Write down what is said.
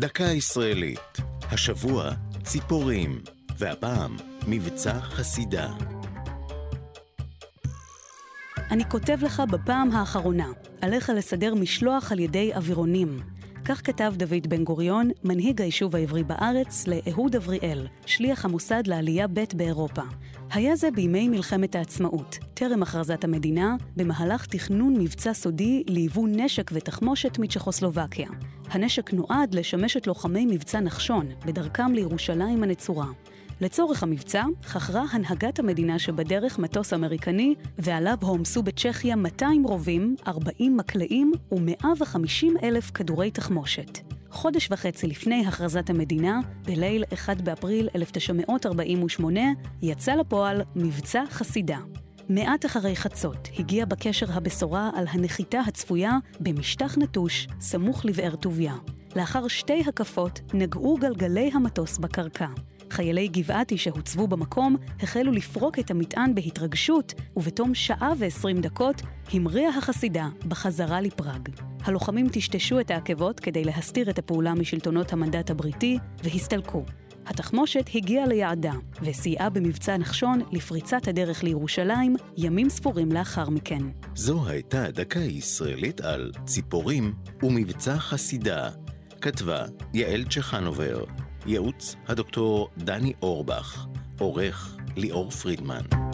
דקה ישראלית. השבוע ציפורים, והפעם מבצע חסידה. אני כותב לך בפעם האחרונה, עליך לסדר משלוח על ידי אווירונים. כך כתב דוד בן גוריון, מנהיג היישוב העברי בארץ, לאהוד אבריאל, שליח המוסד לעלייה ב' באירופה. היה זה בימי מלחמת העצמאות, טרם הכרזת המדינה, במהלך תכנון מבצע סודי ליבוא נשק ותחמושת מצ'כוסלובקיה. הנשק נועד לשמש את לוחמי מבצע נחשון, בדרכם לירושלים הנצורה. לצורך המבצע, חכרה הנהגת המדינה שבדרך מטוס אמריקני, ועליו הועמסו בצ'כיה 200 רובים, 40 מקלעים ו-150 אלף כדורי תחמושת. חודש וחצי לפני הכרזת המדינה, בליל 1 באפריל 1948, יצא לפועל מבצע חסידה. מעט אחרי חצות הגיע בקשר הבשורה על הנחיתה הצפויה במשטח נטוש סמוך לבאר טוביה. לאחר שתי הקפות נגעו גלגלי המטוס בקרקע. חיילי גבעתי שהוצבו במקום החלו לפרוק את המטען בהתרגשות, ובתום שעה ועשרים דקות המריאה החסידה בחזרה לפראג. הלוחמים טשטשו את העקבות כדי להסתיר את הפעולה משלטונות המנדט הבריטי, והסתלקו. התחמושת הגיעה ליעדה, וסייעה במבצע נחשון לפריצת הדרך לירושלים ימים ספורים לאחר מכן. זו הייתה דקה ישראלית על ציפורים ומבצע חסידה. כתבה יעל צ'חנובר, ייעוץ הדוקטור דני אורבך, עורך ליאור פרידמן.